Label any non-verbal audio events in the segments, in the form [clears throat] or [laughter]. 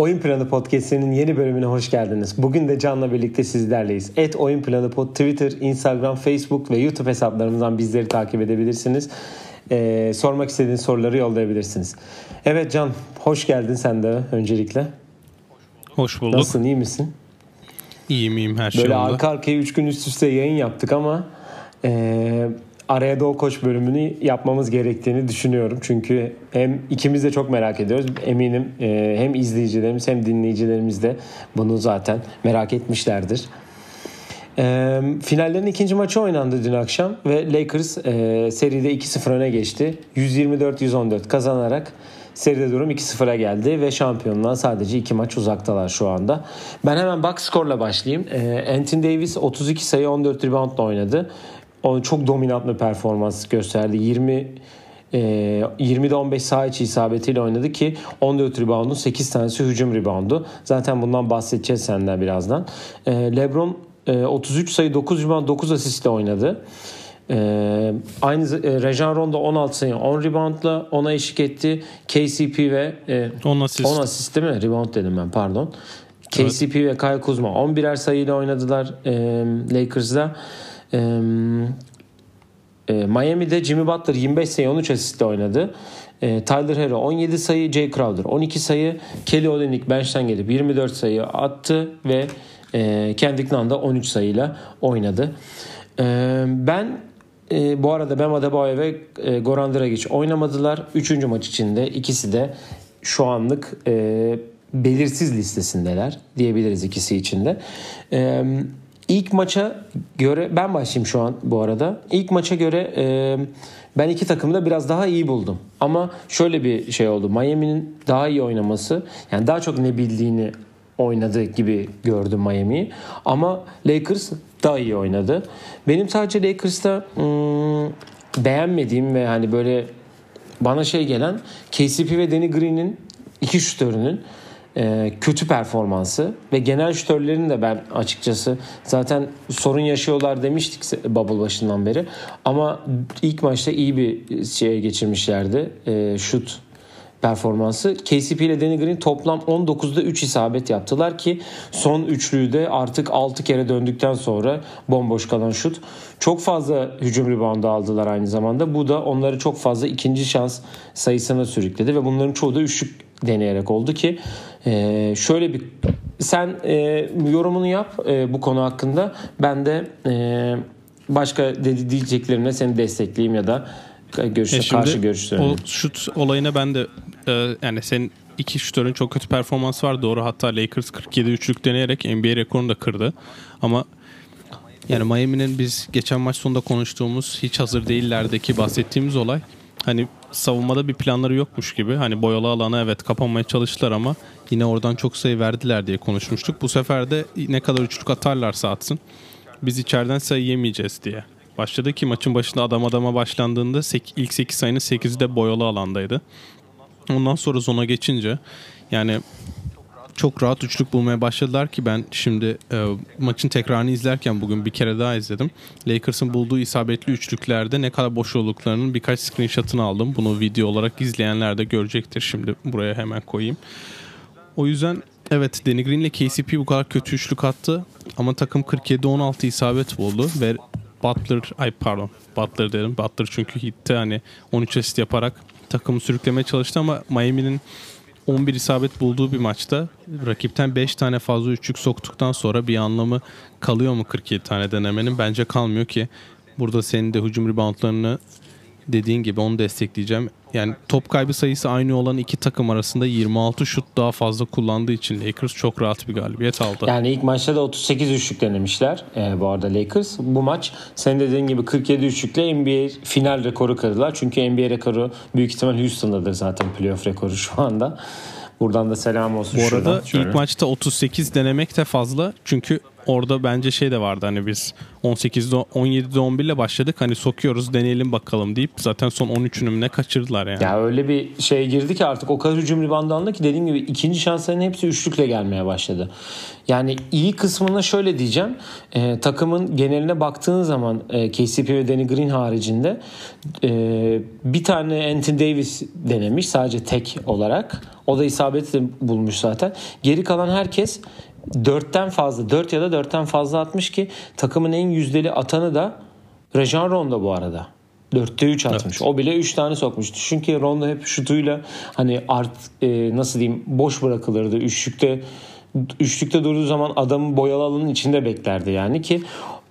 Oyun Planı Podcast'inin yeni bölümüne hoş geldiniz. Bugün de Can'la birlikte sizlerleyiz. Et Oyun Planı Pod Twitter, Instagram, Facebook ve YouTube hesaplarımızdan bizleri takip edebilirsiniz. Ee, sormak istediğiniz soruları yollayabilirsiniz. Evet Can, hoş geldin sen de öncelikle. Hoş bulduk. Nasılsın, iyi misin? İyiyim iyiyim her şey Böyle yolunda. arka arkaya 3 gün üst üste yayın yaptık ama e, araya Doğu Koç bölümünü yapmamız gerektiğini düşünüyorum. Çünkü hem ikimiz de çok merak ediyoruz. Eminim e, hem izleyicilerimiz hem dinleyicilerimiz de bunu zaten merak etmişlerdir. E, finallerin ikinci maçı oynandı dün akşam ve Lakers e, seride 2-0 öne geçti. 124-114 kazanarak seride durum 2-0'a geldi ve şampiyonluğa sadece 2 maç uzaktalar şu anda. Ben hemen box score'la başlayayım. Anthony Davis 32 sayı 14 reboundla oynadı. O çok dominant bir performans gösterdi. 20 e, 20'de 15 sağ içi isabetiyle oynadı ki 14 reboundun 8 tanesi hücum reboundu. Zaten bundan bahsedeceğiz senden birazdan. E, LeBron e, 33 sayı 9 rebound 9 asistle oynadı. Ee, aynı e, Rajon Rondo 16 sayı 10 reboundla ona eşlik etti. KCP ve e, 10 asist. 10 asist değil mi? Rebound dedim ben pardon. KCP ve Kyle Kuzma 11'er sayıyla oynadılar e, Lakers'da. E, Miami'de Jimmy Butler 25 sayı 13 asistle oynadı. E, Tyler Hero 17 sayı, Jay Crowder 12 sayı, Kelly Olynyk bench'ten gelip 24 sayı attı ve e, Kendrick Nunn da 13 sayıyla oynadı. E, ben bu arada Bam Adebayo ve e, Goran Dragic oynamadılar. Üçüncü maç içinde ikisi de şu anlık belirsiz listesindeler diyebiliriz ikisi içinde. E, ilk maça göre ben başlayayım şu an bu arada. İlk maça göre e, ben iki takımı da biraz daha iyi buldum. Ama şöyle bir şey oldu. Miami'nin daha iyi oynaması yani daha çok ne bildiğini oynadı gibi gördüm Miami'yi. Ama Lakers daha iyi oynadı. Benim sadece Lakers'ta hmm, beğenmediğim ve hani böyle bana şey gelen KCP ve Danny Green'in iki şütörünün e, kötü performansı ve genel şütörlerin de ben açıkçası zaten sorun yaşıyorlar demiştik bubble başından beri. Ama ilk maçta iyi bir şey geçirmişlerdi. E, şut performansı. KCP ile Danny Green toplam 19'da 3 isabet yaptılar ki son üçlüyü de artık 6 kere döndükten sonra bomboş kalan şut. Çok fazla hücum reboundu aldılar aynı zamanda. Bu da onları çok fazla ikinci şans sayısına sürükledi ve bunların çoğu da üçlük deneyerek oldu ki e, şöyle bir sen e, yorumunu yap e, bu konu hakkında. Ben de e, başka dedi diyeceklerimle seni destekleyeyim ya da görüşe, E şimdi karşı görüş söyleyeyim. O şut olayına ben de e, yani senin iki şutörün çok kötü performans var doğru. Hatta Lakers 47 üçlük deneyerek NBA rekorunu da kırdı. Ama yani Miami'nin biz geçen maç sonunda konuştuğumuz hiç hazır değillerdeki bahsettiğimiz olay hani savunmada bir planları yokmuş gibi. Hani boyalı alana evet kapanmaya çalıştılar ama yine oradan çok sayı verdiler diye konuşmuştuk. Bu sefer de ne kadar üçlük atarlarsa atsın biz içeriden sayı yemeyeceğiz diye. Başladı ki maçın başında adam adama başlandığında ilk 8 sayının 8'i de boyalı alandaydı. Ondan sonra zona geçince yani çok rahat üçlük bulmaya başladılar ki ben şimdi e, maçın tekrarını izlerken bugün bir kere daha izledim. Lakers'ın bulduğu isabetli üçlüklerde ne kadar boş olduklarının birkaç screenshot'ını aldım. Bunu video olarak izleyenler de görecektir. Şimdi buraya hemen koyayım. O yüzden evet Danny Green ile KCP bu kadar kötü üçlük attı ama takım 47-16 isabet buldu ve Butler ay pardon Butler dedim. Butler çünkü Heat'te hani 13 asist yaparak takımı sürüklemeye çalıştı ama Miami'nin 11 isabet bulduğu bir maçta rakipten 5 tane fazla üçlük soktuktan sonra bir anlamı kalıyor mu 47 tane denemenin? Bence kalmıyor ki. Burada senin de hücum reboundlarını dediğin gibi onu destekleyeceğim. Yani top kaybı sayısı aynı olan iki takım arasında 26 şut daha fazla kullandığı için Lakers çok rahat bir galibiyet aldı. Yani ilk maçta da 38 üçlük denemişler e, bu arada Lakers. Bu maç senin dediğin gibi 47 üçlükle NBA final rekoru kırdılar. Çünkü NBA rekoru büyük ihtimal Houston'dadır zaten playoff rekoru şu anda. Buradan da selam olsun Bu arada şuradan. ilk maçta 38 denemek de fazla. Çünkü orada bence şey de vardı hani biz 18'de 17'de 11 ile başladık hani sokuyoruz deneyelim bakalım deyip zaten son 13'ünü ne kaçırdılar yani. Ya öyle bir şey girdi ki artık o kadar hücum ribandı aldı ki dediğim gibi ikinci şansların hepsi üçlükle gelmeye başladı. Yani iyi kısmına şöyle diyeceğim. E, takımın geneline baktığın zaman e, KCP ve Danny Green haricinde e, bir tane Anthony Davis denemiş sadece tek olarak. O da isabeti bulmuş zaten. Geri kalan herkes dörtten fazla, dört ya da dörtten fazla atmış ki takımın en yüzdeli atanı da Rajon Rondo bu arada. Dörtte üç atmış. Evet. O bile üç tane sokmuştu. Çünkü Rondo hep şutuyla hani art e, nasıl diyeyim boş bırakılırdı. Üçlükte üçlükte durduğu zaman adamı boyalı alanın içinde beklerdi yani ki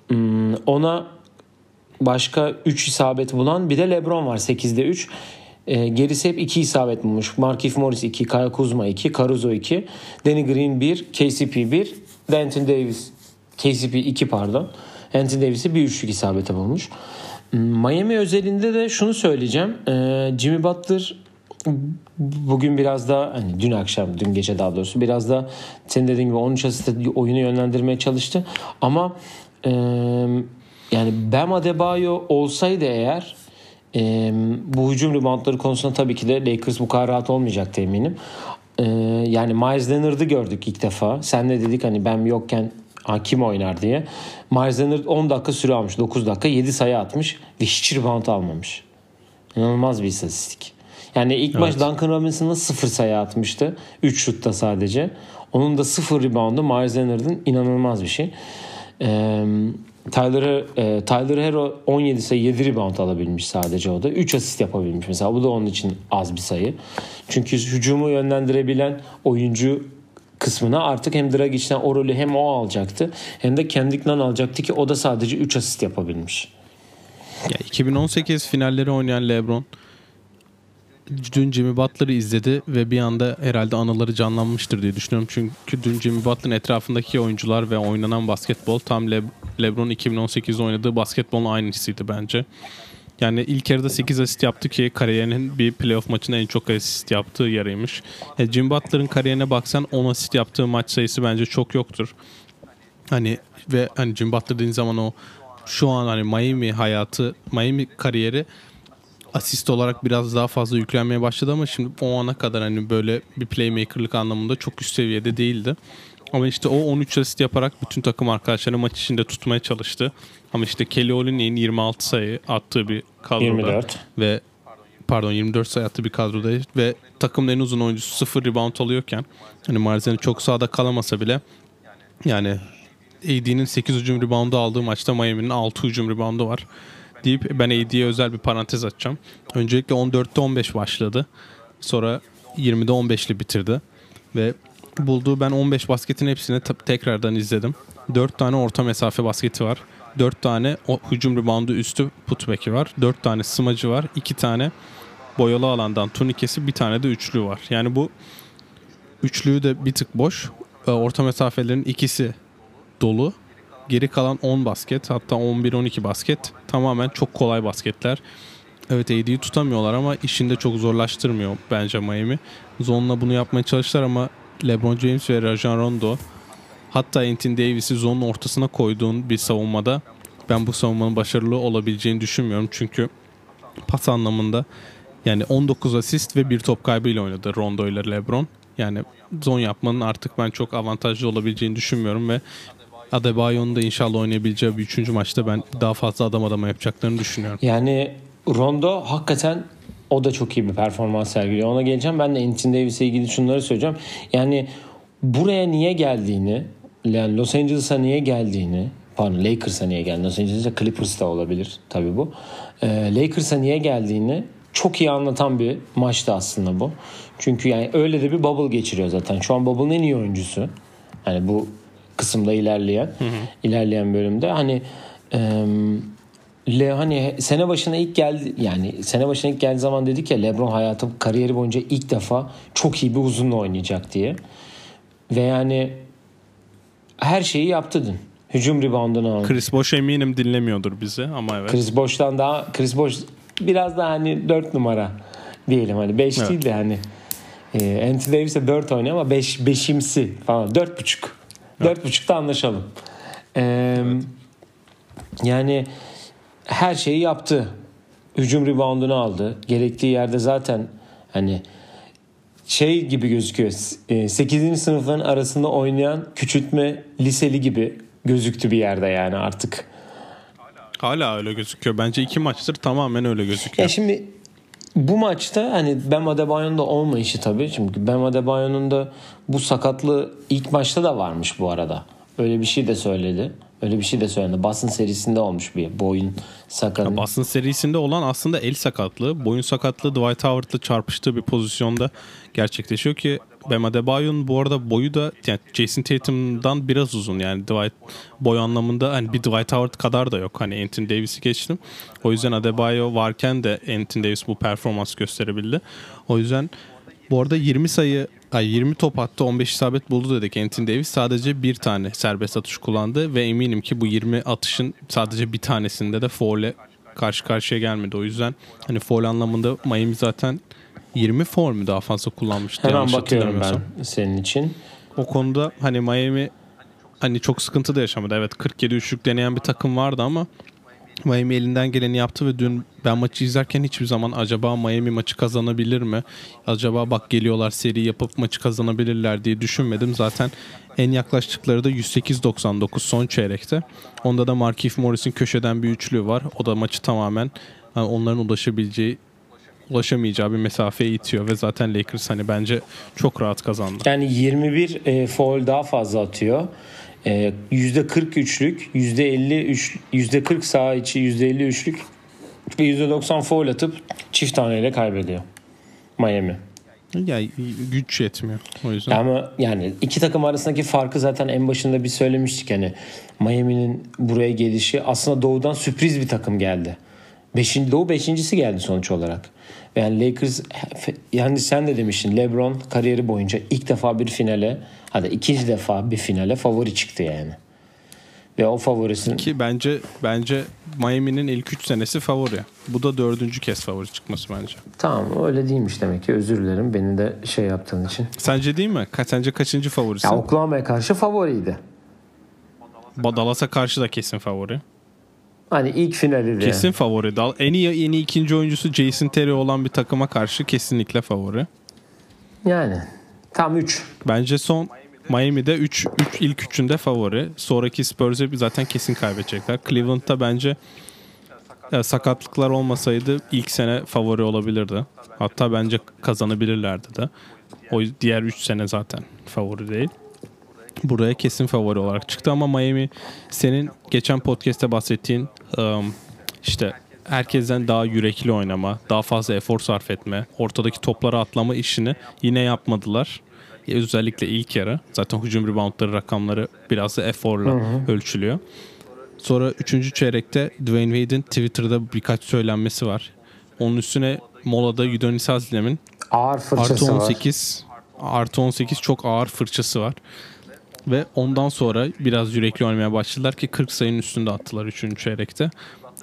hmm, ona başka 3 isabet bulan bir de LeBron var 8'de 3. E, gerisi hep 2 isabet bulmuş. Markif Morris 2, Kyle Kuzma 2, Caruso 2, Danny Green 1, KCP 1, Denton Davis KCP 2 pardon. Anthony Davis'i bir üçlük isabete bulmuş. Miami özelinde de şunu söyleyeceğim. E, Jimmy Butler bugün biraz da hani dün akşam, dün gece daha doğrusu biraz da senin dediğin gibi 13 asiste oyunu yönlendirmeye çalıştı. Ama e, yani Bam Adebayo olsaydı eğer e, bu hücum reboundları konusunda tabii ki de Lakers bu kadar rahat olmayacaktı eminim. E, yani Miles Leonard'ı gördük ilk defa. Sen de dedik hani ben yokken ha, kim oynar diye. Miles Leonard 10 dakika süre almış. 9 dakika 7 sayı atmış ve hiç rebound almamış. İnanılmaz bir istatistik. Yani ilk evet. maç Duncan Robinson'da 0 sayı atmıştı. 3 şutta sadece. Onun da 0 reboundu Miles Leonard'ın inanılmaz bir şey. Ee, Tyler, e, Tyler Hero 17 sayı 7 rebound alabilmiş sadece o da. 3 asist yapabilmiş mesela. Bu da onun için az bir sayı. Çünkü hücumu yönlendirebilen oyuncu kısmına artık hem Dragic'ten o rolü hem o alacaktı hem de kendinden alacaktı ki o da sadece 3 asist yapabilmiş. Ya 2018 finalleri oynayan LeBron dün Jimmy Butler'ı izledi ve bir anda herhalde anıları canlanmıştır diye düşünüyorum. Çünkü dün Jimmy Butler'ın etrafındaki oyuncular ve oynanan basketbol tam Le- LeBron 2018'de oynadığı basketbolun aynısıydı bence. Yani ilk yarıda 8 asist yaptı ki kariyerinin bir playoff maçında en çok asist yaptığı yarıymış. E, Jim Butler'ın kariyerine baksan 10 asist yaptığı maç sayısı bence çok yoktur. Hani ve hani Jim Butler dediğin zaman o şu an hani Miami hayatı, Miami kariyeri asist olarak biraz daha fazla yüklenmeye başladı ama şimdi o ana kadar hani böyle bir playmakerlık anlamında çok üst seviyede değildi. Ama işte o 13 asist yaparak bütün takım arkadaşlarını maç içinde tutmaya çalıştı. Ama işte Kelly Olynyk'in 26 sayı attığı bir kadroda 24. ve pardon 24 sayı attığı bir kadroda ve takımın en uzun oyuncusu 0 rebound alıyorken hani Marzeni çok sağda kalamasa bile yani AD'nin 8 hücum reboundu aldığı maçta Miami'nin 6 hücum reboundu var deyip ben AD'ye özel bir parantez açacağım. Öncelikle 14'te 15 başladı. Sonra 20'de 15'li bitirdi. Ve bulduğu ben 15 basketin hepsini tekrardan izledim. 4 tane orta mesafe basketi var. 4 tane o hücum reboundu üstü putback'i var. 4 tane smacı var. 2 tane boyalı alandan turnikesi bir tane de üçlü var. Yani bu üçlüyü de bir tık boş. Ee, orta mesafelerin ikisi dolu. Geri kalan 10 basket hatta 11-12 basket tamamen çok kolay basketler. Evet AD'yi tutamıyorlar ama işini de çok zorlaştırmıyor bence Miami. Zone'la bunu yapmaya çalıştılar ama LeBron James ve Rajon Rondo hatta Anthony Davis'i zonun ortasına koyduğun bir savunmada ben bu savunmanın başarılı olabileceğini düşünmüyorum. Çünkü pas anlamında yani 19 asist ve bir top kaybıyla oynadı Rondo ile LeBron. Yani zon yapmanın artık ben çok avantajlı olabileceğini düşünmüyorum ve Adebayo'nun da inşallah oynayabileceği bir üçüncü maçta ben daha fazla adam adama yapacaklarını düşünüyorum. Yani Rondo hakikaten o da çok iyi bir performans sergiliyor. Ona geleceğim. Ben de Anthony Davis'e ilgili şunları söyleyeceğim. Yani buraya niye geldiğini, yani Los Angeles'a niye geldiğini, pardon Lakers'a niye geldiğini, Los Angeles'a Clippers'ta olabilir tabii bu. Ee, Lakers'a niye geldiğini çok iyi anlatan bir maçtı aslında bu. Çünkü yani öyle de bir bubble geçiriyor zaten. Şu an bubble'ın en iyi oyuncusu. Yani bu kısımda ilerleyen hı hı. ilerleyen bölümde hani e, Le hani sene başına ilk geldi yani sene başına ilk geldiği zaman dedik ya LeBron hayatı kariyeri boyunca ilk defa çok iyi bir uzunla oynayacak diye. Ve yani her şeyi yaptı dün. Hücum reboundunu aldı. Chris Bosh eminim dinlemiyordur bizi ama evet. Chris Bosh'tan daha Chris Bosh biraz daha hani 4 numara diyelim hani 5 evet. değil de hani e, Anthony Davis'e 4 oynuyor ama 5 beş, beşimsi falan 4.5. Dört buçukta anlaşalım. Ee, Yani her şeyi yaptı. Hücum reboundunu aldı. Gerektiği yerde zaten hani şey gibi gözüküyor. 8. sınıfların arasında oynayan küçültme liseli gibi gözüktü bir yerde yani artık. Hala öyle gözüküyor. Bence iki maçtır tamamen öyle gözüküyor. Ya şimdi bu maçta hani Bam Adebayo'nun da olmayışı tabii. Çünkü Bam Adebayo'nun da bu sakatlığı ilk maçta da varmış bu arada. Öyle bir şey de söyledi. Öyle bir şey de söyledi. Boston serisinde olmuş bir boyun sakatlığı. Boston serisinde olan aslında el sakatlığı, boyun sakatlığı Dwight Howard'la çarpıştığı bir pozisyonda gerçekleşiyor ki Bam Adebayo'nun bu arada boyu da yani Jason Tatum'dan biraz uzun yani Dwight boy anlamında hani bir Dwight Howard kadar da yok. Hani Anthony Davis'i geçtim. O yüzden Adebayo varken de Anthony Davis bu performans gösterebildi. O yüzden bu arada 20 sayı ay 20 top attı 15 isabet buldu dedik Anthony Davis. Sadece bir tane serbest atış kullandı ve eminim ki bu 20 atışın sadece bir tanesinde de foul'e karşı karşıya gelmedi. O yüzden hani foul anlamında Miami zaten 20 foul mu daha fazla kullanmıştı. Hemen bakıyorum ben senin için. O konuda hani Miami hani çok sıkıntı da yaşamadı. Evet 47 üçlük deneyen bir takım vardı ama Miami elinden geleni yaptı ve dün ben maçı izlerken hiçbir zaman acaba Miami maçı kazanabilir mi? Acaba bak geliyorlar seri yapıp maçı kazanabilirler diye düşünmedim. Zaten en yaklaştıkları da 108-99 son çeyrekte. Onda da Markieff Morris'in köşeden bir üçlü var. O da maçı tamamen yani onların ulaşabileceği ulaşamayacağı bir mesafeye itiyor ve zaten Lakers hani bence çok rahat kazandı. Yani 21 e, foul daha fazla atıyor. E, %43'lük, %53, %40 sağ içi, %50 üçlük ve %90 foul atıp çift taneyle kaybediyor Miami. Yani güç yetmiyor o yüzden. Ama yani iki takım arasındaki farkı zaten en başında bir söylemiştik hani Miami'nin buraya gelişi aslında doğudan sürpriz bir takım geldi. Beşinci, doğu beşincisi geldi sonuç olarak. Yani Lakers yani sen de demiştin LeBron kariyeri boyunca ilk defa bir finale hadi ikinci defa bir finale favori çıktı yani. Ve o favorisinin Ki bence bence Miami'nin ilk 3 senesi favori. Bu da dördüncü kez favori çıkması bence. tamam öyle değilmiş demek ki özür dilerim beni de şey yaptığın için. Sence değil mi? Ka sence kaçıncı favorisi? Ya Oklahoma'ya karşı favoriydi. Ba- Dallas'a karşı da kesin favori. Hani ilk finali de. Kesin favori. Dal en iyi en iyi ikinci oyuncusu Jason Terry olan bir takıma karşı kesinlikle favori. Yani tam 3. Bence son Miami'de 3 3 ilk üçünde favori. Sonraki Spurs'e zaten kesin kaybedecekler. Cleveland'da bence ya, sakatlıklar olmasaydı ilk sene favori olabilirdi. Hatta bence kazanabilirlerdi de. O diğer 3 sene zaten favori değil. Buraya kesin favori olarak çıktı ama Miami senin geçen podcast'te bahsettiğin um, işte herkesten daha yürekli oynama, daha fazla efor sarf etme, ortadaki toplara atlama işini yine yapmadılar. Ya Özellikle ilk yarı. Zaten hücum reboundları rakamları biraz da eforla ölçülüyor. Sonra 3. çeyrekte Dwayne Wade'in Twitter'da birkaç söylenmesi var. Onun üstüne molada Udonis Haslem'in Ağır fırçası artı var. 18 artı 18 çok ağır fırçası var. Ve ondan sonra biraz yürekli oynamaya başladılar ki 40 sayının üstünde attılar 3. çeyrekte.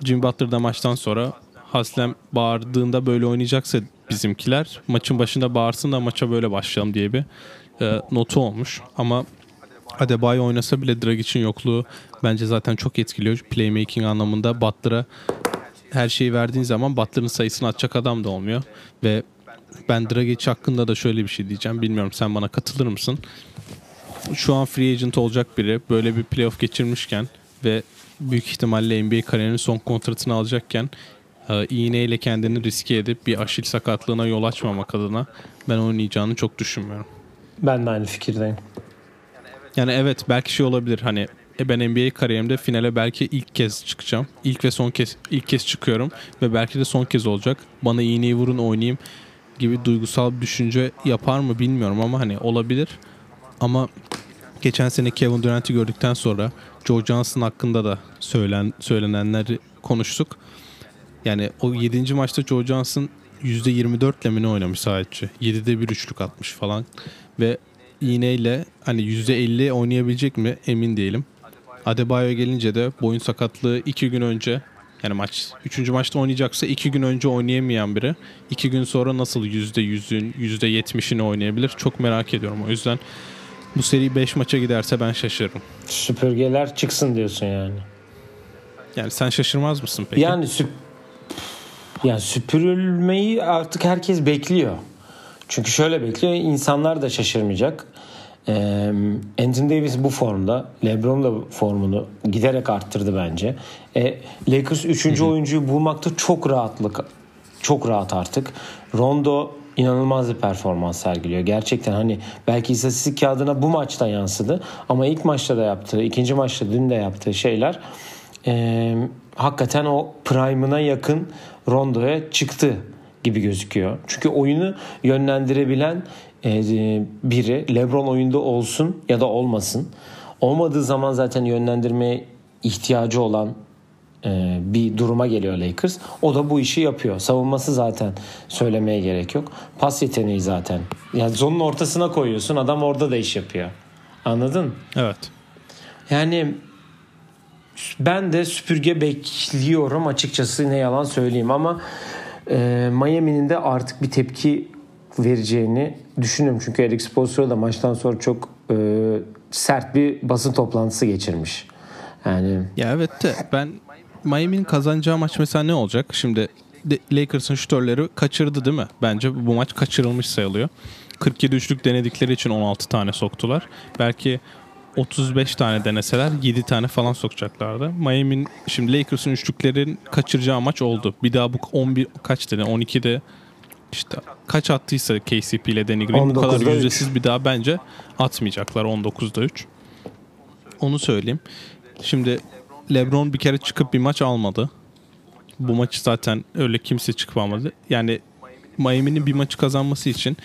Jimmy Butler maçtan sonra Haslem bağırdığında böyle oynayacaksa bizimkiler maçın başında bağırsın da maça böyle başlayalım diye bir e, notu olmuş. Ama Adebayo oynasa bile Dragic'in yokluğu bence zaten çok etkiliyor. Playmaking anlamında Butler'a her şeyi verdiğin zaman Butler'ın sayısını atacak adam da olmuyor. Ve ben Dragic hakkında da şöyle bir şey diyeceğim. Bilmiyorum sen bana katılır mısın? Şu an free agent olacak biri böyle bir playoff geçirmişken ve büyük ihtimalle NBA kariyerinin son kontratını alacakken e, iğneyle kendini riske edip bir aşil sakatlığına yol açmamak adına ben oynayacağını çok düşünmüyorum. Ben de aynı fikirdeyim. Yani evet belki şey olabilir hani e ben NBA kariyerimde finale belki ilk kez çıkacağım. İlk ve son kez ilk kez çıkıyorum ve belki de son kez olacak. Bana iğneyi vurun oynayayım gibi duygusal düşünce yapar mı bilmiyorum ama hani olabilir. Ama geçen sene Kevin Durant'i gördükten sonra Joe Johnson hakkında da söylen söylenenleri konuştuk. Yani o 7. maçta Joe Johnson %24 ile mi ne oynamış sadece. 7'de bir üçlük atmış falan. Ve iğneyle hani %50 oynayabilecek mi emin değilim. Adebayo gelince de boyun sakatlığı 2 gün önce yani maç 3. maçta oynayacaksa 2 gün önce oynayamayan biri 2 gün sonra nasıl %100'ün %70'ini oynayabilir çok merak ediyorum. O yüzden Bu seri 5 maça giderse ben şaşırırım. Süpürgeler çıksın diyorsun yani. Yani sen şaşırmaz mısın peki? Yani süp yani süpürülmeyi artık herkes bekliyor. Çünkü şöyle bekliyor. insanlar da şaşırmayacak. Ee, Anthony Davis bu formda. LeBron da formunu giderek arttırdı bence. E, Lakers 3. oyuncuyu bulmakta çok rahatlık çok rahat artık. Rondo inanılmaz bir performans sergiliyor. Gerçekten hani belki istatistik kağıdına bu maçta yansıdı ama ilk maçta da yaptığı, ikinci maçta dün de yaptığı şeyler e, hakikaten o prime'ına yakın Rondo'ya çıktı gibi gözüküyor. Çünkü oyunu yönlendirebilen e, biri LeBron oyunda olsun ya da olmasın. Olmadığı zaman zaten yönlendirmeye ihtiyacı olan e, bir duruma geliyor Lakers. O da bu işi yapıyor. Savunması zaten söylemeye gerek yok. Pas yeteneği zaten. Yani zonun ortasına koyuyorsun adam orada da iş yapıyor. Anladın? Evet. Yani ben de süpürge bekliyorum açıkçası ne yalan söyleyeyim ama e, Miami'nin de artık bir tepki vereceğini düşünüyorum. Çünkü Eric Spoelstra da maçtan sonra çok e, sert bir basın toplantısı geçirmiş. Yani Ya evet de ben Miami'nin kazanacağı maç mesela ne olacak? Şimdi Lakers'ın şutörleri kaçırdı değil mi? Bence bu maç kaçırılmış sayılıyor. 47 üçlük denedikleri için 16 tane soktular. Belki 35 tane deneseler 7 tane falan sokacaklardı. Miami'nin şimdi Lakers'ın üçlüklerin kaçıracağı maç oldu. Bir daha bu 11 kaç dedi? 12'de işte kaç attıysa KCP ile Danny Green bu kadar yüzdesiz bir daha bence atmayacaklar 19'da 3. Onu söyleyeyim. Şimdi LeBron bir kere çıkıp bir maç almadı. Bu maçı zaten öyle kimse çıkıp almadı. Yani Miami'nin bir maçı kazanması için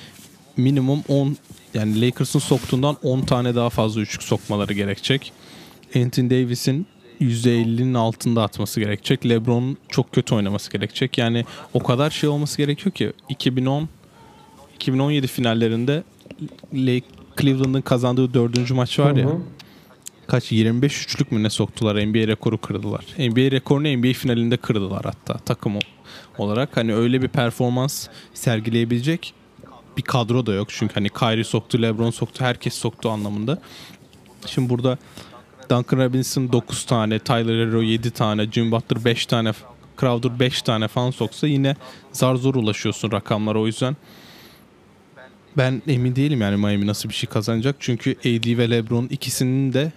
minimum 10 yani Lakers'ın soktuğundan 10 tane daha fazla üçlük sokmaları gerekecek. Anthony Davis'in %50'nin altında atması gerekecek. LeBron'un çok kötü oynaması gerekecek. Yani o kadar şey olması gerekiyor ki 2010 2017 finallerinde Cleveland'ın kazandığı dördüncü maç var ya. Hı hı kaç 25 üçlük mü ne soktular NBA rekoru kırdılar. NBA rekorunu NBA finalinde kırdılar hatta takım olarak. Hani öyle bir performans sergileyebilecek bir kadro da yok. Çünkü hani Kyrie soktu, LeBron soktu, herkes soktu anlamında. Şimdi burada Duncan Robinson 9 tane, Tyler Hero 7 tane, Jim Butler 5 tane, Crowder 5 tane falan soksa yine zar zor ulaşıyorsun rakamlara o yüzden. Ben emin değilim yani Miami nasıl bir şey kazanacak. Çünkü AD ve LeBron ikisinin de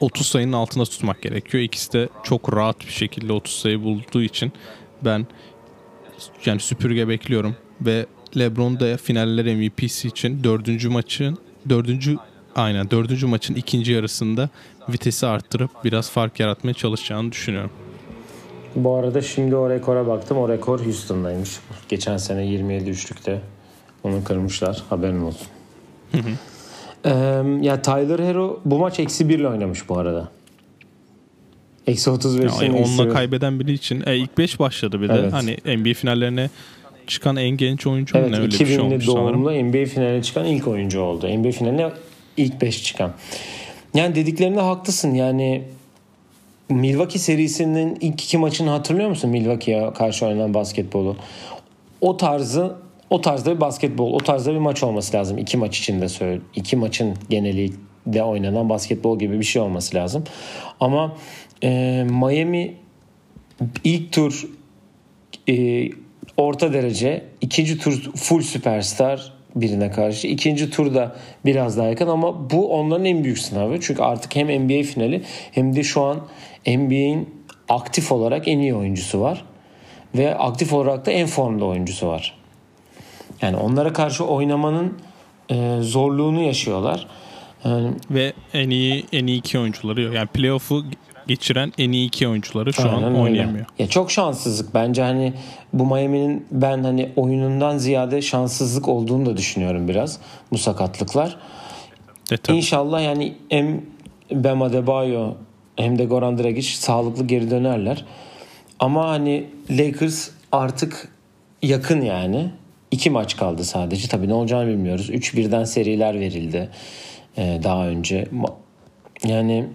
30 sayının altında tutmak gerekiyor. İkisi de çok rahat bir şekilde 30 sayı bulduğu için ben yani süpürge bekliyorum ve LeBron da finaller MVP'si için dördüncü maçın dördüncü aynen dördüncü maçın ikinci yarısında vitesi arttırıp biraz fark yaratmaya çalışacağını düşünüyorum. Bu arada şimdi o rekora baktım. O rekor Houston'daymış. Geçen sene 27 üçlükte onu kırmışlar. Haberin olsun. Hı hı. Ee, ya Tyler Hero bu maç eksi birle oynamış bu arada. Eksi 35'in yani onunla kaybeden biri için e, ilk 5 başladı bir de. Evet. Hani NBA finallerine çıkan en genç oyuncu evet, mu ne öyle bir şey olmuş doğumlu sanırım. NBA finaline çıkan ilk oyuncu oldu. NBA finaline ilk 5 çıkan. Yani dediklerinde haklısın. Yani Milwaukee serisinin ilk iki maçını hatırlıyor musun? Milwaukee'ye karşı oynanan basketbolu. O tarzı o tarzda bir basketbol, o tarzda bir maç olması lazım. İki maç içinde söyle. İki maçın geneliyle oynanan basketbol gibi bir şey olması lazım. Ama e, Miami ilk tur e, orta derece, ikinci tur full süperstar birine karşı. ikinci turda biraz daha yakın ama bu onların en büyük sınavı. Çünkü artık hem NBA finali hem de şu an NBA'in aktif olarak en iyi oyuncusu var. Ve aktif olarak da en formda oyuncusu var. Yani onlara karşı oynamanın e, zorluğunu yaşıyorlar. Yani, Ve en iyi en iyi iki oyuncuları yok. Yani playoff'u geçiren en iyi iki oyuncuları şu an öyle. oynayamıyor. Ya çok şanssızlık bence hani bu Miami'nin ben hani oyunundan ziyade şanssızlık olduğunu da düşünüyorum biraz bu sakatlıklar. E, İnşallah yani hem Bam Adebayo hem de Goran Dragic sağlıklı geri dönerler. Ama hani Lakers artık yakın yani. İki maç kaldı sadece. Tabii ne olacağını bilmiyoruz. 3-1'den seriler verildi ee, daha önce. Yani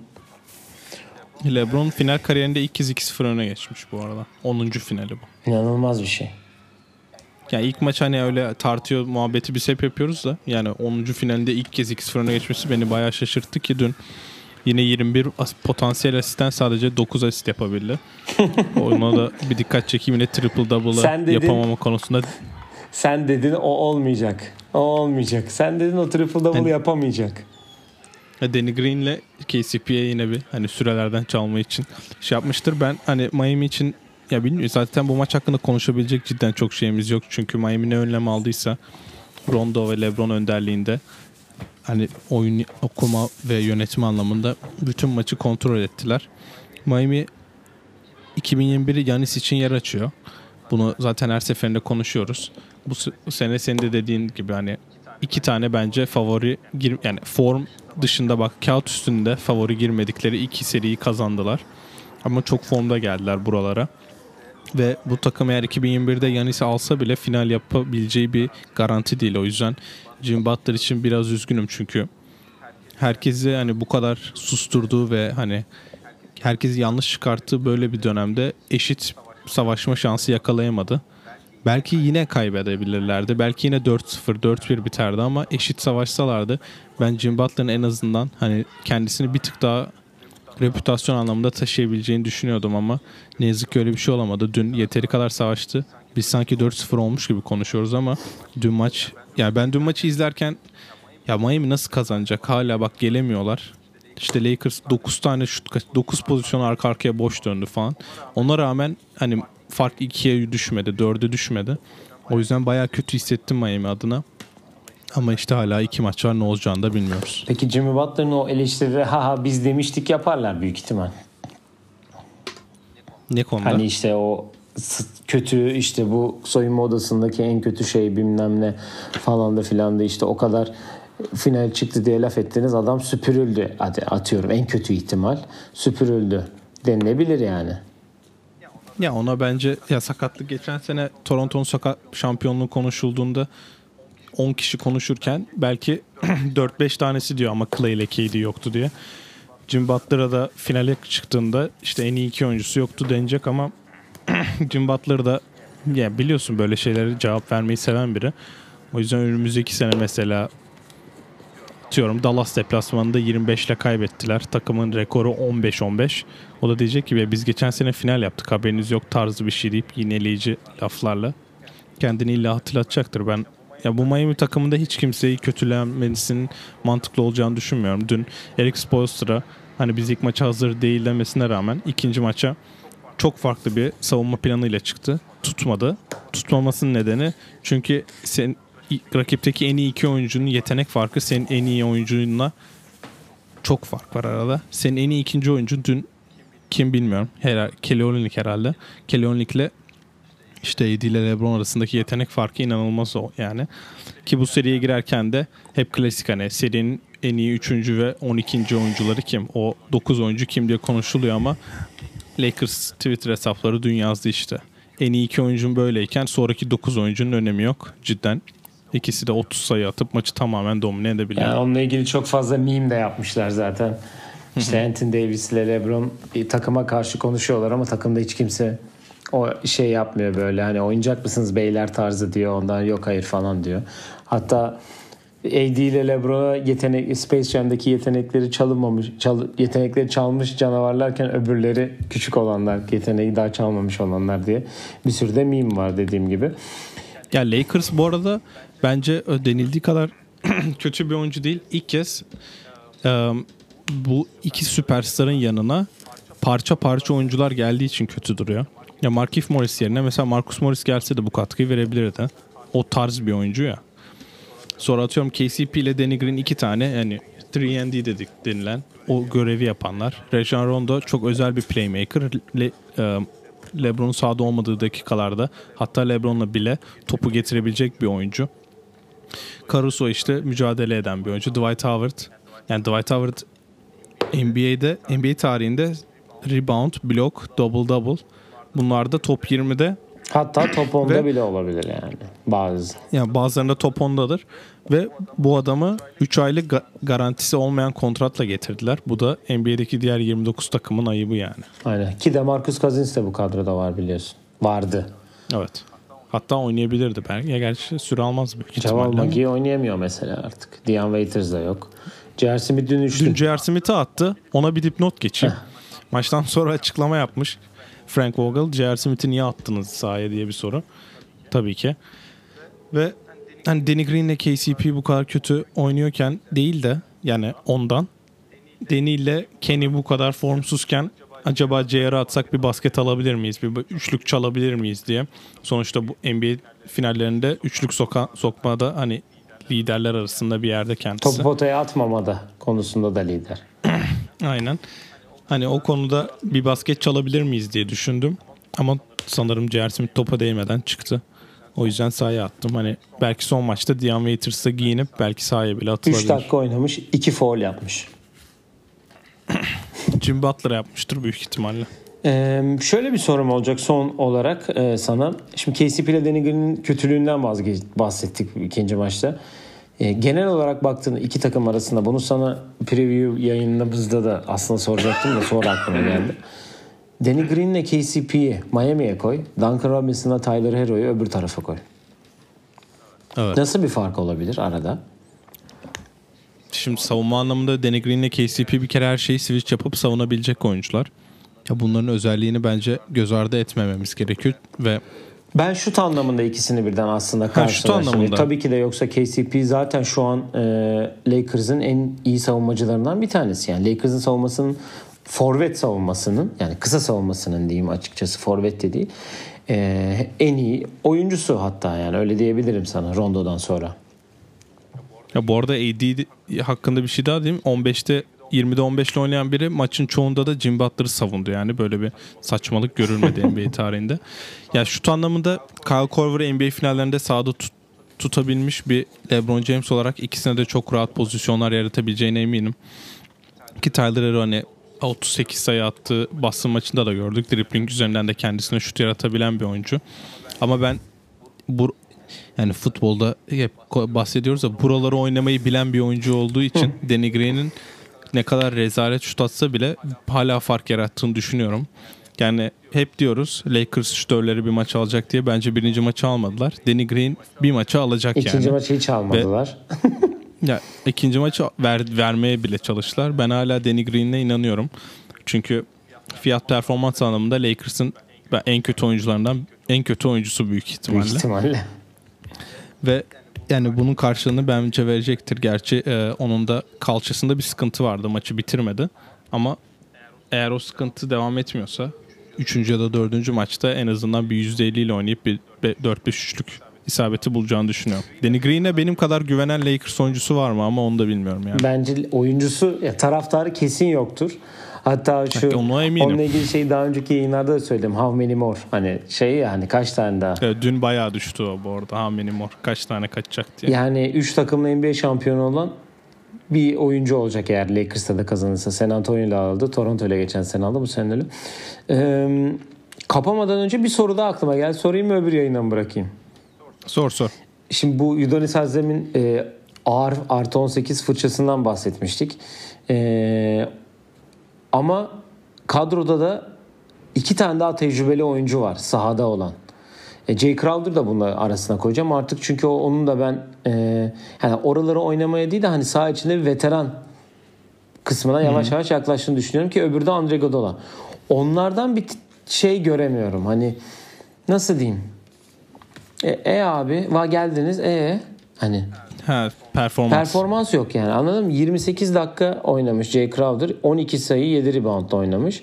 LeBron final kariyerinde ilk kez 2-0 öne geçmiş bu arada. 10. finali bu. İnanılmaz bir şey. Yani ilk maç hani öyle tartıyor muhabbeti biz hep yapıyoruz da yani 10. finalinde ilk kez 2-0 öne geçmesi beni bayağı şaşırttı ki dün yine 21 potansiyel asisten sadece 9 asist yapabildi. [laughs] Ona da bir dikkat çekeyim yine triple double'ı yapamama konusunda. Sen dedin o olmayacak. O olmayacak. Sen dedin o triple double yani, yapamayacak. Danny Green'le KCP'ye yine bir hani sürelerden çalma için şey yapmıştır. Ben hani Miami için ya bilmiyorum zaten bu maç hakkında konuşabilecek cidden çok şeyimiz yok. Çünkü Miami ne önlem aldıysa Rondo ve LeBron önderliğinde hani oyun okuma ve yönetme anlamında bütün maçı kontrol ettiler. Miami 2021'i Yanis için yer açıyor. Bunu zaten her seferinde konuşuyoruz. Bu, sene senin de dediğin gibi hani iki tane bence favori gir yani form dışında bak kağıt üstünde favori girmedikleri iki seriyi kazandılar. Ama çok formda geldiler buralara. Ve bu takım eğer 2021'de Yanis'i alsa bile final yapabileceği bir garanti değil. O yüzden Jim Butler için biraz üzgünüm çünkü herkesi hani bu kadar susturduğu ve hani herkesi yanlış çıkarttığı böyle bir dönemde eşit savaşma şansı yakalayamadı. Belki yine kaybedebilirlerdi. Belki yine 4-0, 4-1 biterdi ama eşit savaşsalardı ben Jim Butler'ın en azından hani kendisini bir tık daha reputasyon anlamında taşıyabileceğini düşünüyordum ama ne yazık ki öyle bir şey olamadı. Dün yeteri kadar savaştı. Biz sanki 4-0 olmuş gibi konuşuyoruz ama dün maç yani ben dün maçı izlerken ya Miami nasıl kazanacak? Hala bak gelemiyorlar. İşte Lakers 9 tane şut 9 pozisyon arka arkaya boş döndü falan. Ona rağmen hani fark 2'ye düşmedi, 4'e düşmedi. O yüzden bayağı kötü hissettim Miami adına. Ama işte hala iki maç var ne olacağını da bilmiyoruz. Peki Jimmy Butler'ın o eleştirileri ha ha biz demiştik yaparlar büyük ihtimal. Ne konuda? Hani işte o kötü işte bu soyunma odasındaki en kötü şey bilmem ne falan da filan da işte o kadar final çıktı diye laf ettiniz adam süpürüldü. Hadi atıyorum en kötü ihtimal süpürüldü denilebilir yani. Ya ona bence ya sakatlık geçen sene Toronto'nun sakat şampiyonluğu konuşulduğunda 10 kişi konuşurken belki [clears throat] 4-5 tanesi diyor ama Clay ile KD yoktu diye. Jim Butler'a da finale çıktığında işte en iyi iki oyuncusu yoktu denecek ama [clears throat] Jim Butler da ya biliyorsun böyle şeylere cevap vermeyi seven biri. O yüzden önümüzdeki sene mesela diyorum Dallas deplasmanında 25 ile kaybettiler. Takımın rekoru 15-15. O da diyecek ki biz geçen sene final yaptık haberiniz yok tarzı bir şey deyip yineleyici laflarla kendini illa hatırlatacaktır. Ben ya bu Miami takımında hiç kimseyi kötülenmesinin mantıklı olacağını düşünmüyorum. Dün Eric Spoelstra hani biz ilk maça hazır değil demesine rağmen ikinci maça çok farklı bir savunma planıyla çıktı. Tutmadı. Tutmamasının nedeni çünkü sen rakipteki en iyi iki oyuncunun yetenek farkı senin en iyi oyuncunla çok fark var arada. Senin en iyi ikinci oyuncu dün kim bilmiyorum. Herhalde Kelly herhalde. Kelly Olynyk'le işte AD ile LeBron arasındaki yetenek farkı inanılmaz o yani. Ki bu seriye girerken de hep klasik hani serinin en iyi 3. ve 12. oyuncuları kim? O 9 oyuncu kim diye konuşuluyor ama Lakers Twitter hesapları dün yazdı işte. En iyi iki oyuncun böyleyken sonraki 9 oyuncunun önemi yok. Cidden ikisi de 30 sayı atıp maçı tamamen domine edebiliyor. Yani onunla ilgili çok fazla meme de yapmışlar zaten. İşte Anthony Davis ile LeBron bir takıma karşı konuşuyorlar ama takımda hiç kimse o şey yapmıyor böyle hani oyuncak mısınız beyler tarzı diyor ondan yok hayır falan diyor. Hatta AD ile LeBron'a yetenek Space Jam'daki yetenekleri çalınmamış çal, yetenekleri çalmış canavarlarken öbürleri küçük olanlar yeteneği daha çalmamış olanlar diye bir sürü de meme var dediğim gibi. Ya Lakers bu arada bence denildiği kadar [clears throat] kötü bir oyuncu değil. İlk kez um, bu iki süperstarın yanına parça parça oyuncular geldiği için kötü duruyor. Ya Markif Morris yerine mesela Marcus Morris gelse de bu katkıyı verebilirdi. O tarz bir oyuncu ya. Sonra atıyorum KCP ile Danny Green iki tane yani 3 dedik denilen o görevi yapanlar. Rajon Rondo çok özel bir playmaker. Le, e, LeBron'un sahada olmadığı dakikalarda hatta LeBron'la bile topu getirebilecek bir oyuncu. Caruso işte mücadele eden bir oyuncu. Dwight Howard yani Dwight Howard NBA'de NBA tarihinde rebound, block, double double Bunlar da top 20'de. Hatta top 10'da ve, bile olabilir yani bazı. Yani bazılarında top 10'dadır. Ve bu adamı 3 aylık ga- garantisi olmayan kontratla getirdiler. Bu da NBA'deki diğer 29 takımın ayıbı yani. Aynen. Ki de Marcus Cousins de bu kadroda var biliyorsun. Vardı. Evet. Hatta oynayabilirdi belki. Ya gerçi süre almaz büyük Jamal ihtimalle. McGee oynayamıyor mesela artık. Dion Waiters da yok. J.R. Smith dün üçlü. Dün J.R. Smith'i attı. Ona bir dipnot geçeyim. Maçtan sonra açıklama yapmış. Frank Vogel, J.R. Smith'i niye attınız sahaya diye bir soru. Tabii ki. Ve hani Danny Green ile KCP bu kadar kötü oynuyorken değil de yani ondan Danny ile Kenny bu kadar formsuzken acaba JR'a atsak bir basket alabilir miyiz? Bir üçlük çalabilir miyiz diye. Sonuçta bu NBA finallerinde üçlük soka, sokmada hani liderler arasında bir yerde kendisi. Topu potaya atmamada konusunda da lider. [clears throat] Aynen. Hani o konuda bir basket çalabilir miyiz diye düşündüm. Ama sanırım J.R. Smith topa değmeden çıktı. O yüzden sahaya attım. Hani belki son maçta Dion Waiters'a giyinip belki sahaya bile 3 atılabilir. dakika oynamış. 2 foul yapmış. [coughs] Jim Butler yapmıştır büyük ihtimalle. Ee, şöyle bir sorum olacak son olarak e, sana. Şimdi KCP ile Danny Green'in kötülüğünden vazgeç bahsettik ikinci maçta. E, genel olarak baktığında iki takım arasında bunu sana preview yayınımızda da aslında soracaktım da sonra aklıma geldi. [coughs] Danny Green ile KCP'yi Miami'ye koy. Duncan Robinson'la Tyler Hero'yu öbür tarafa koy. Evet. Nasıl bir fark olabilir arada? Şimdi savunma anlamında Danny Green ile KCP bir kere her şeyi switch yapıp savunabilecek oyuncular. Ya bunların özelliğini bence göz ardı etmememiz gerekiyor ve Ben şut anlamında ikisini birden aslında karşılaştırdım. Tabii ki de yoksa KCP zaten şu an e, Lakers'ın en iyi savunmacılarından bir tanesi. Yani Lakers'ın savunmasının forvet savunmasının yani kısa savunmasının diyeyim açıkçası forvet de değil. e, en iyi oyuncusu hatta yani öyle diyebilirim sana Rondo'dan sonra. Ya bu arada AD hakkında bir şey daha diyeyim. 15'te 20'de 15 ile oynayan biri maçın çoğunda da Jim Butler'ı savundu. Yani böyle bir saçmalık görülmedi NBA [laughs] tarihinde. Ya şut anlamında Kyle Korver'ı NBA finallerinde sahada tut- tutabilmiş bir LeBron James olarak ikisine de çok rahat pozisyonlar yaratabileceğine eminim. Ki Tyler Hero hani 38 sayı attığı Boston maçında da gördük. Dribbling üzerinden de kendisine şut yaratabilen bir oyuncu. Ama ben bu yani futbolda hep bahsediyoruz da buraları oynamayı bilen bir oyuncu olduğu için Danny Green'in ne kadar rezalet şut atsa bile hala fark yarattığını düşünüyorum. Yani hep diyoruz Lakers şutörleri bir maç alacak diye bence birinci maçı almadılar. Danny Green bir maçı alacak İkinci yani. maçı hiç almadılar. [laughs] Ya ikinci maçı ver, vermeye bile çalıştılar. Ben hala Danny Green'e inanıyorum. Çünkü fiyat performans anlamında Lakers'ın en kötü oyuncularından en kötü oyuncusu büyük ihtimalle. Büyük ihtimalle. Ve yani bunun karşılığını bence verecektir. Gerçi e, onun da kalçasında bir sıkıntı vardı. Maçı bitirmedi. Ama eğer o sıkıntı devam etmiyorsa 3. ya da 4. maçta en azından bir %50 ile oynayıp bir 4-5 üçlük isabeti bulacağını düşünüyorum. Danny Green'e benim kadar güvenen Lakers oyuncusu var mı ama onu da bilmiyorum yani. Bence oyuncusu ya taraftarı kesin yoktur. Hatta şu eminim. onunla ilgili şeyi daha önceki yayınlarda da söyledim. How many more? Hani şey yani kaç tane daha? Evet, dün bayağı düştü o bu arada. Hamini Mor kaç tane kaçacak diye. Yani 3 takımla NBA şampiyonu olan bir oyuncu olacak eğer Lakers'ta da kazanırsa. San Antonio ile aldı. Toronto ile geçen sene aldı. Bu sene öyle. Ee, kapamadan önce bir soru daha aklıma geldi. Sorayım mı öbür yayından mı bırakayım? Sor sor. Şimdi bu Udonis Hazzem'in e, ağır artı 18 fırçasından bahsetmiştik. E, ama kadroda da iki tane daha tecrübeli oyuncu var sahada olan. E, Jay Crowder da bunun arasına koyacağım artık çünkü o, onun da ben e, yani oraları oynamaya değil de hani saha içinde bir veteran kısmına yavaş yavaş yaklaştığını düşünüyorum ki öbürü de Andre Iguodala. Onlardan bir şey göremiyorum. Hani nasıl diyeyim? E, e abi va geldiniz e hani Ha performans. performans yok yani anladın mı? 28 dakika oynamış Jay Crowder 12 sayı 7 reboundla oynamış.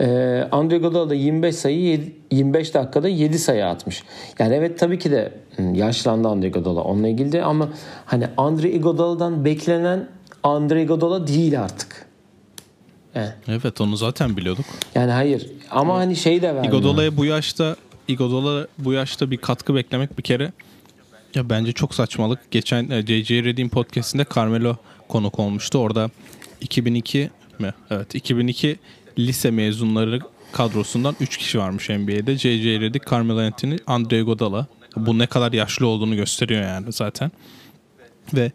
Ee, Andre Iguodala da 25 sayı yedi- 25 dakikada 7 sayı atmış. Yani evet tabii ki de yaşlandı Andre Iguodala onunla ilgili de ama hani Andre Iguodala'dan beklenen Andre Iguodala değil artık. Yani, Evet onu zaten biliyorduk. yani hayır ama hani şey de vermiyor. Iguodala'ya bu yaşta Iguodala bu yaşta bir katkı beklemek bir kere ya bence çok saçmalık. Geçen e, JJ Redick'in podcast'inde Carmelo konuk olmuştu. Orada 2002 mi? Evet 2002 lise mezunları kadrosundan 3 kişi varmış NBA'de. JJ Redick, Carmelo Anthony, Andre Iguodala. Bu ne kadar yaşlı olduğunu gösteriyor yani zaten. Ve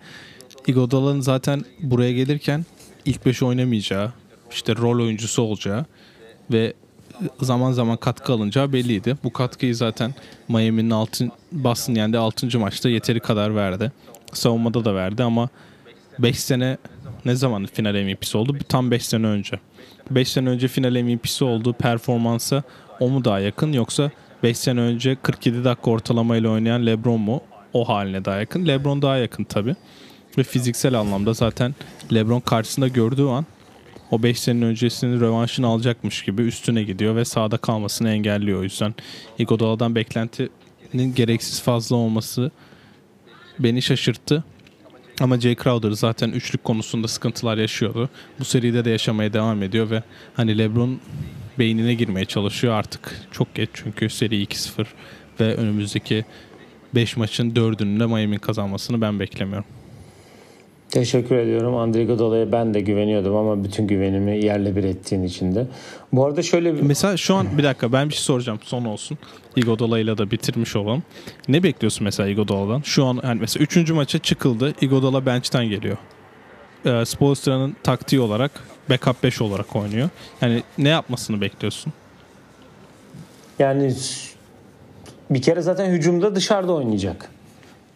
Iguodala'nın zaten buraya gelirken ilk 5 oynamayacağı, işte rol oyuncusu olacağı ve zaman zaman katkı alınacağı belliydi. Bu katkıyı zaten Miami'nin altın Boston yendi 6. maçta yeteri kadar verdi. Savunmada da verdi ama 5 sene ne zaman final MVP'si oldu? Tam 5 sene önce. 5 sene önce final MVP'si olduğu performansa o mu daha yakın yoksa 5 sene önce 47 dakika ortalamayla oynayan LeBron mu o haline daha yakın? LeBron daha yakın tabi. Ve fiziksel anlamda zaten LeBron karşısında gördüğü an o 5 senenin öncesinin rövanşını alacakmış gibi üstüne gidiyor ve sahada kalmasını engelliyor. O yüzden Iguodala'dan beklentinin gereksiz fazla olması beni şaşırttı. Ama Jay Crowder zaten üçlük konusunda sıkıntılar yaşıyordu. Bu seride de yaşamaya devam ediyor ve hani LeBron beynine girmeye çalışıyor artık. Çok geç çünkü seri 2-0 ve önümüzdeki 5 maçın 4'ünün de Miami'nin kazanmasını ben beklemiyorum. Teşekkür ediyorum. Andre Iguodala'ya ben de güveniyordum ama bütün güvenimi yerle bir ettiğin için de. Bu arada şöyle bir... Mesela şu an bir dakika ben bir şey soracağım son olsun. Iguodala'yla da bitirmiş olalım. Ne bekliyorsun mesela Iguodala'dan? Şu an yani mesela 3. maça çıkıldı. Iguodala bench'ten geliyor. Ee, Spoelstra'nın taktiği olarak backup 5 olarak oynuyor. Yani ne yapmasını bekliyorsun? Yani bir kere zaten hücumda dışarıda oynayacak.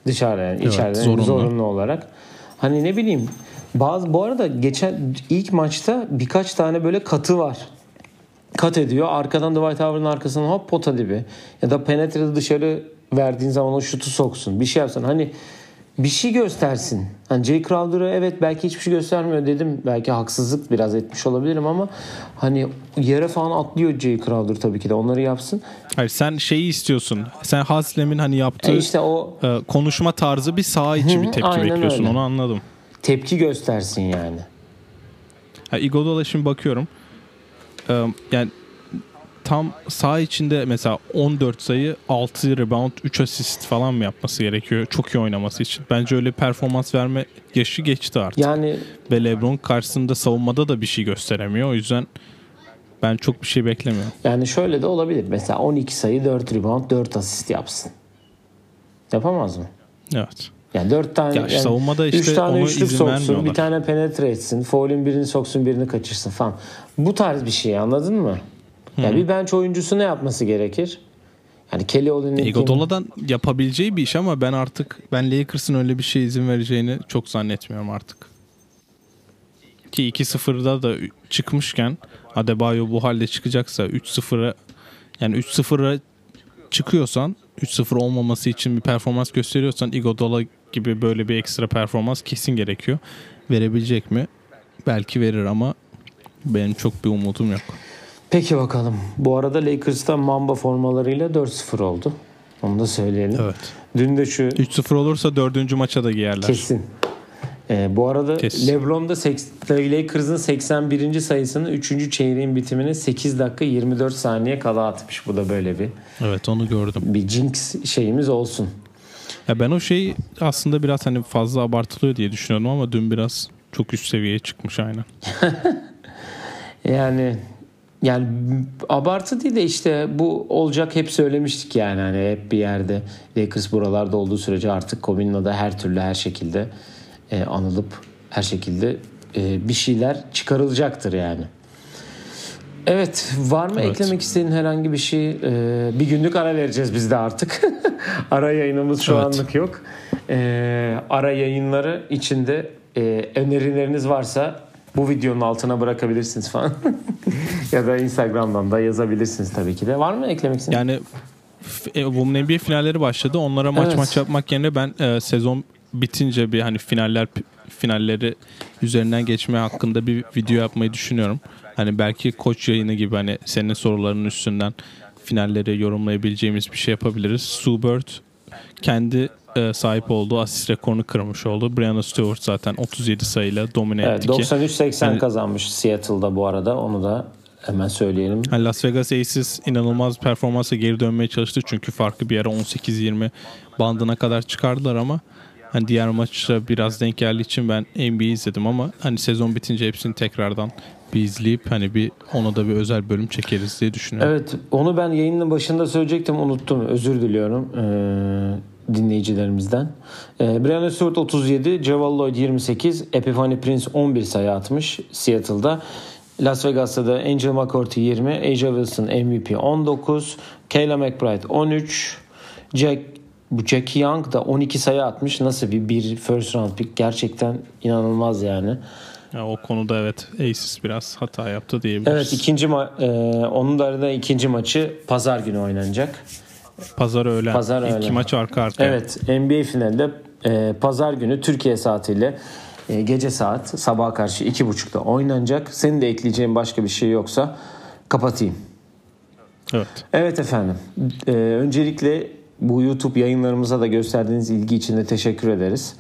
Dışarıda yani Evet, içeride zorunlu. zorunlu olarak. Hani ne bileyim bazı bu arada geçen ilk maçta birkaç tane böyle katı var. Kat ediyor. Arkadan Dwight Howard'ın arkasına hop pota dibi. Ya da penetre dışarı verdiğin zaman o şutu soksun. Bir şey yapsın. Hani bir şey göstersin. Hani Jay Crowder'a evet belki hiçbir şey göstermiyor dedim. Belki haksızlık biraz etmiş olabilirim ama hani yere falan atlıyor Jay Crowder tabii ki de onları yapsın. Hayır sen şeyi istiyorsun. Sen Haslem'in hani yaptığı E işte o e, konuşma tarzı bir saha içi bir tepki bekliyorsun. öyle. Onu anladım. tepki göstersin yani. Ha, Iguodala şimdi bakıyorum. Ee, yani tam saha içinde mesela 14 sayı, 6 rebound, 3 asist falan mı yapması gerekiyor çok iyi oynaması için? Bence öyle performans verme yaşı geçti artık. Yani Ve LeBron karşısında savunmada da bir şey gösteremiyor. O yüzden ben çok bir şey beklemiyorum. yani şöyle de olabilir. Mesela 12 sayı, 4 rebound, 4 asist yapsın. Yapamaz mı? Evet. Yani 4 tane Ya yani savunmada işte üç tane üçlük soksun, bir tane penetre etsin, foul'ün birini soksun, birini kaçırsın falan. Bu tarz bir şey anladın mı? Yani bir bench oyuncusu ne yapması gerekir? Yani Kelly Olynyk'in Iguodala'dan yapabileceği bir iş ama ben artık ben Lakers'ın öyle bir şey izin vereceğini çok zannetmiyorum artık. Ki 2-0'da da çıkmışken Adebayo bu halde çıkacaksa 3-0'a yani 3-0'a çıkıyorsan 3-0 olmaması için bir performans gösteriyorsan Iguodala gibi böyle bir ekstra performans kesin gerekiyor. Verebilecek mi? Belki verir ama benim çok bir umudum yok. Peki bakalım. Bu arada Lakers'ta Mamba formalarıyla 4-0 oldu. Onu da söyleyelim. Evet. Dün de şu 3-0 olursa dördüncü maça da giyerler. Kesin. Ee, bu arada Kesin. LeBron'da seks- Lakers'ın 81. sayısını 3. çeyreğin bitimine 8 dakika 24 saniye kala atmış. Bu da böyle bir Evet onu gördüm. bir jinx şeyimiz olsun. Ya ben o şey aslında biraz hani fazla abartılıyor diye düşünüyordum ama dün biraz çok üst seviyeye çıkmış aynen. [laughs] Yani yani abartı değil de işte bu olacak hep söylemiştik yani hani hep bir yerde Lakers buralarda olduğu sürece artık Kobe'nin da her türlü her şekilde e, anılıp her şekilde e, bir şeyler çıkarılacaktır yani. Evet var mı Evet. eklemek istediğin herhangi bir şey? E, bir günlük ara vereceğiz biz de artık. [laughs] ara yayınımız şu Evet. anlık yok. E, ara yayınları içinde e, önerileriniz varsa bu videonun altına bırakabilirsiniz falan. [laughs] ya da Instagram'dan da yazabilirsiniz tabii ki de. Var mı eklemek istediğin? Yani f- e, bu NBA finalleri başladı. Onlara maç Evet. maç yapmak yerine ben e, sezon bitince bir hani finaller finalleri üzerinden geçme hakkında bir video yapmayı düşünüyorum. Hani belki koç yayını gibi hani senin sorularının üstünden finalleri yorumlayabileceğimiz bir şey yapabiliriz. Sue Bird kendi e, sahip olduğu asist rekorunu kırmış oldu. Brianna Stewart zaten 37 sayıyla domine Evet, etti ki. 93-80 Yani- kazanmış Seattle'da bu arada. Onu da hemen söyleyelim. Yani Las Vegas Aces inanılmaz performansa geri dönmeye çalıştı. Çünkü farkı bir ara 18-20 bandına kadar çıkardılar ama hani diğer maçta biraz denk geldiği için ben NBA izledim ama hani sezon bitince hepsini tekrardan bir izleyip hani bir ona da bir özel bölüm çekeriz diye düşünüyorum. Evet onu ben yayının başında söyleyecektim unuttum. Özür diliyorum ee, dinleyicilerimizden. Ee, Brianna Stewart 37, Javal Lloyd 28, Epiphany Prince 11 sayı atmış Seattle'da. Las Vegas'ta da Angel McCourty 20, Aja Wilson MVP 19, Kayla McBride 13, Jack bu Jackie Young da 12 sayı atmış. Nasıl bir bir first round pick? Gerçekten inanılmaz yani. Ya o konuda evet Aces biraz hata yaptı diyebiliriz. Evet ikinci ma- e, onun da arada ikinci maçı pazar günü oynanacak. Pazar öğlen. Pazar İki öğlen. maç arka arkaya. Evet NBA finalde e, pazar günü Türkiye saatiyle e, gece saat sabaha karşı iki buçukta oynanacak. Senin de ekleyeceğin başka bir şey yoksa kapatayım. Evet. Evet efendim. E, öncelikle bu YouTube yayınlarımıza da gösterdiğiniz ilgi için de teşekkür ederiz.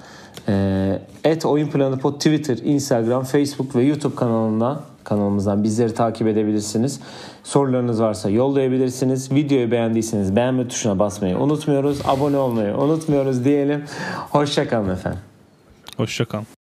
Et Oyun Planı Pod Twitter, Instagram, Facebook ve YouTube kanalından kanalımızdan bizleri takip edebilirsiniz. Sorularınız varsa yollayabilirsiniz. Videoyu beğendiyseniz beğenme tuşuna basmayı unutmuyoruz. Abone olmayı unutmuyoruz diyelim. Hoşçakalın efendim. Hoşçakalın.